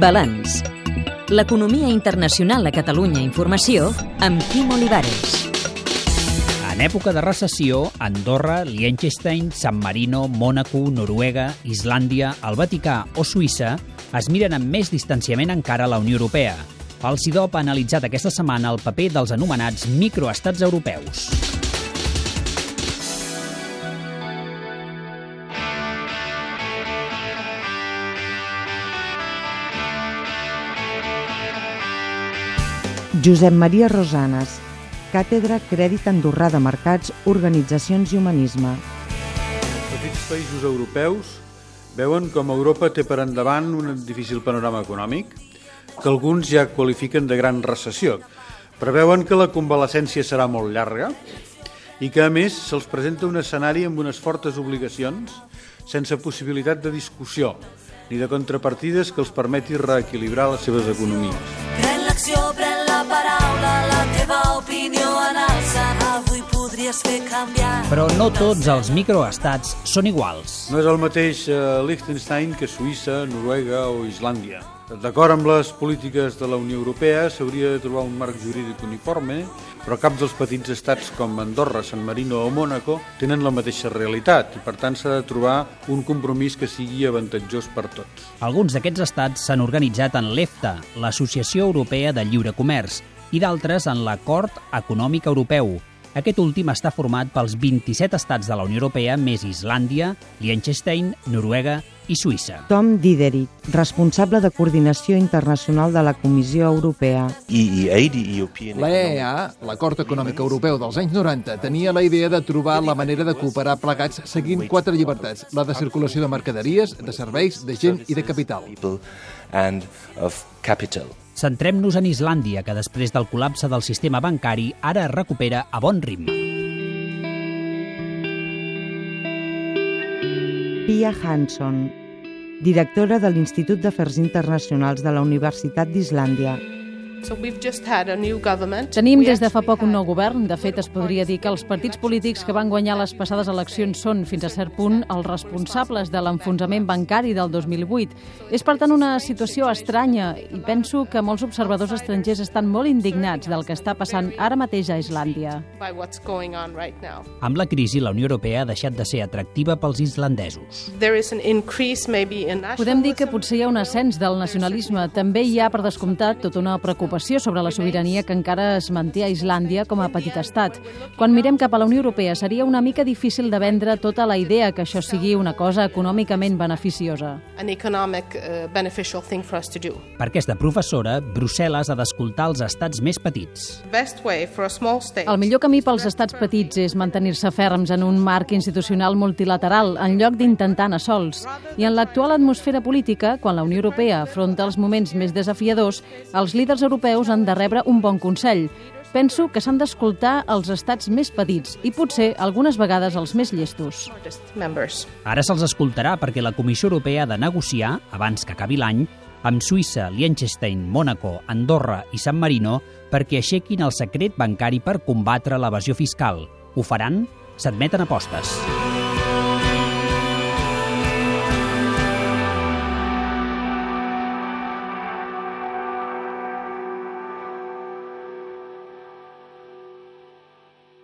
Balanç. L'economia internacional a Catalunya Informació amb Quim Olivares. En època de recessió, Andorra, Liechtenstein, San Marino, Mònaco, Noruega, Islàndia, el Vaticà o Suïssa es miren amb més distanciament encara a la Unió Europea. El CIDOP ha analitzat aquesta setmana el paper dels anomenats microestats europeus. Josep Maria Rosanes, Càtedra Crèdit Andorrà de Mercats, Organitzacions i Humanisme. Petits països europeus veuen com Europa té per endavant un difícil panorama econòmic que alguns ja qualifiquen de gran recessió. Preveuen que la convalescència serà molt llarga i que, a més, se'ls presenta un escenari amb unes fortes obligacions sense possibilitat de discussió ni de contrapartides que els permeti reequilibrar les seves economies. Però no tots els microestats són iguals. No és el mateix eh, Liechtenstein que Suïssa, Noruega o Islàndia. D'acord amb les polítiques de la Unió Europea, s'hauria de trobar un marc jurídic uniforme, però cap dels petits estats com Andorra, San Marino o Mònaco tenen la mateixa realitat i per tant s'ha de trobar un compromís que sigui avantatjós per tots. Alguns d'aquests estats s'han organitzat en l'EFTA, l'Associació Europea de Lliure Comerç, i d'altres en l'Acord Econòmic Europeu. Aquest últim està format pels 27 estats de la Unió Europea més Islàndia, Liechtenstein, Noruega i Suïssa. Tom Diderik, responsable de Coordinació Internacional de la Comissió Europea. La EEA, l'Acord Econòmic Europeu dels anys 90, tenia la idea de trobar la manera de cooperar plegats seguint quatre llibertats, la de circulació de mercaderies, de serveis, de gent i de capital. Centrem-nos en Islàndia, que després del col·lapse del sistema bancari ara es recupera a bon ritme. Pia Hansson, directora de l'Institut d'Afers Internacionals de la Universitat d'Islàndia. Tenim des de fa poc un nou govern. De fet, es podria dir que els partits polítics que van guanyar les passades eleccions són, fins a cert punt, els responsables de l'enfonsament bancari del 2008. És, per tant, una situació estranya i penso que molts observadors estrangers estan molt indignats del que està passant ara mateix a Islàndia. Amb la crisi, la Unió Europea ha deixat de ser atractiva pels islandesos. Podem dir que potser hi ha un ascens del nacionalisme. També hi ha, per descomptat, tota una preocupació sobre la sobirania que encara es manté a Islàndia com a petit estat. Quan mirem cap a la Unió Europea seria una mica difícil de vendre tota la idea que això sigui una cosa econòmicament beneficiosa. Per aquesta professora, Brussel·les ha d'escoltar els estats més petits. El millor camí pels estats petits és mantenir-se ferms en un marc institucional multilateral en lloc d'intentar anar sols. I en l'actual atmosfera política, quan la Unió Europea afronta els moments més desafiadors, els líders europeus han de rebre un bon consell. Penso que s'han d'escoltar els estats més petits i potser algunes vegades els més llestos. Ara se'ls escoltarà perquè la Comissió Europea ha de negociar, abans que acabi l'any, amb Suïssa, Liechtenstein, Mònaco, Andorra i San Marino perquè aixequin el secret bancari per combatre l'evasió fiscal. Ho faran? S'admeten apostes.